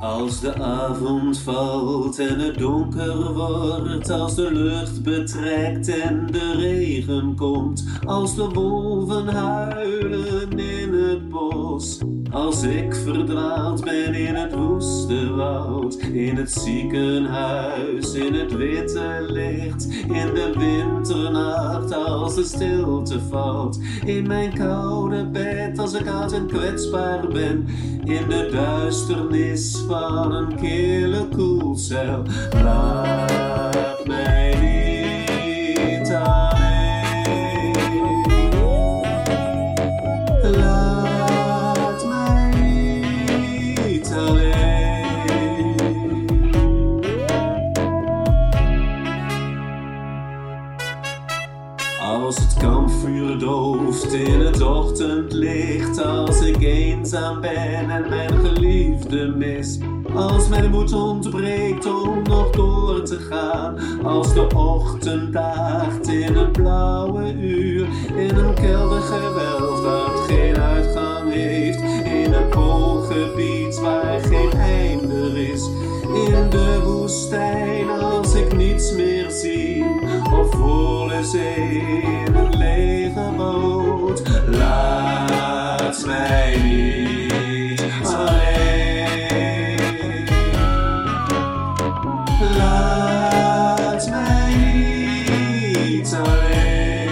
Als de avond valt en het donker wordt, als de lucht betrekt en de regen komt, als de wolven huilen in het bos, als ik verdwaald ben in het woeste woud, in het ziekenhuis, in het witte licht, in de winternacht, als de stilte valt, in mijn koude bed, als ik oud en kwetsbaar ben, in de duisternis van een kille koelcel. Laat dooft in het ochtendlicht, als ik eenzaam ben en mijn geliefde mis, als mijn moed ontbreekt om nog door te gaan, als de ochtend daagt in een blauwe uur, in een keldergewelf dat geen uitgang heeft, in een poolgebied waar geen einde is, in de woestijn als ik niets meer zie, of volle zee in een lege boot. Laat mij niet alleen. Laat mij niet alleen.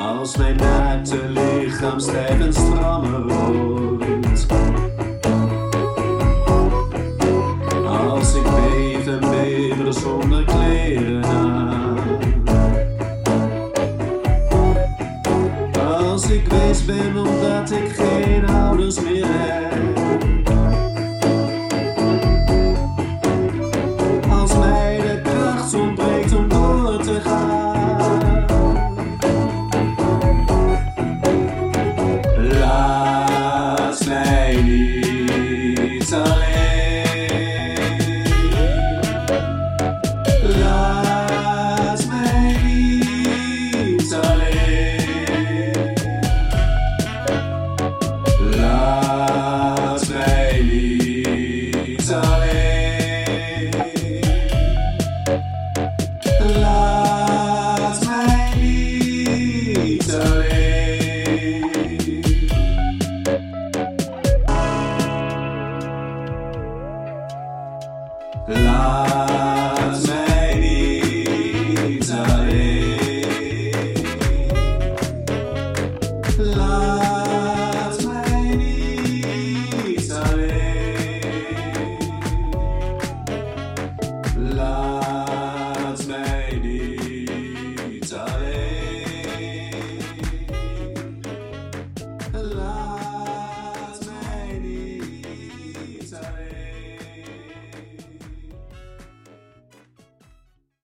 Als mijn naakte lichaam stijf en strammer wordt. Ben omdat ik geen ouders meer heb. Las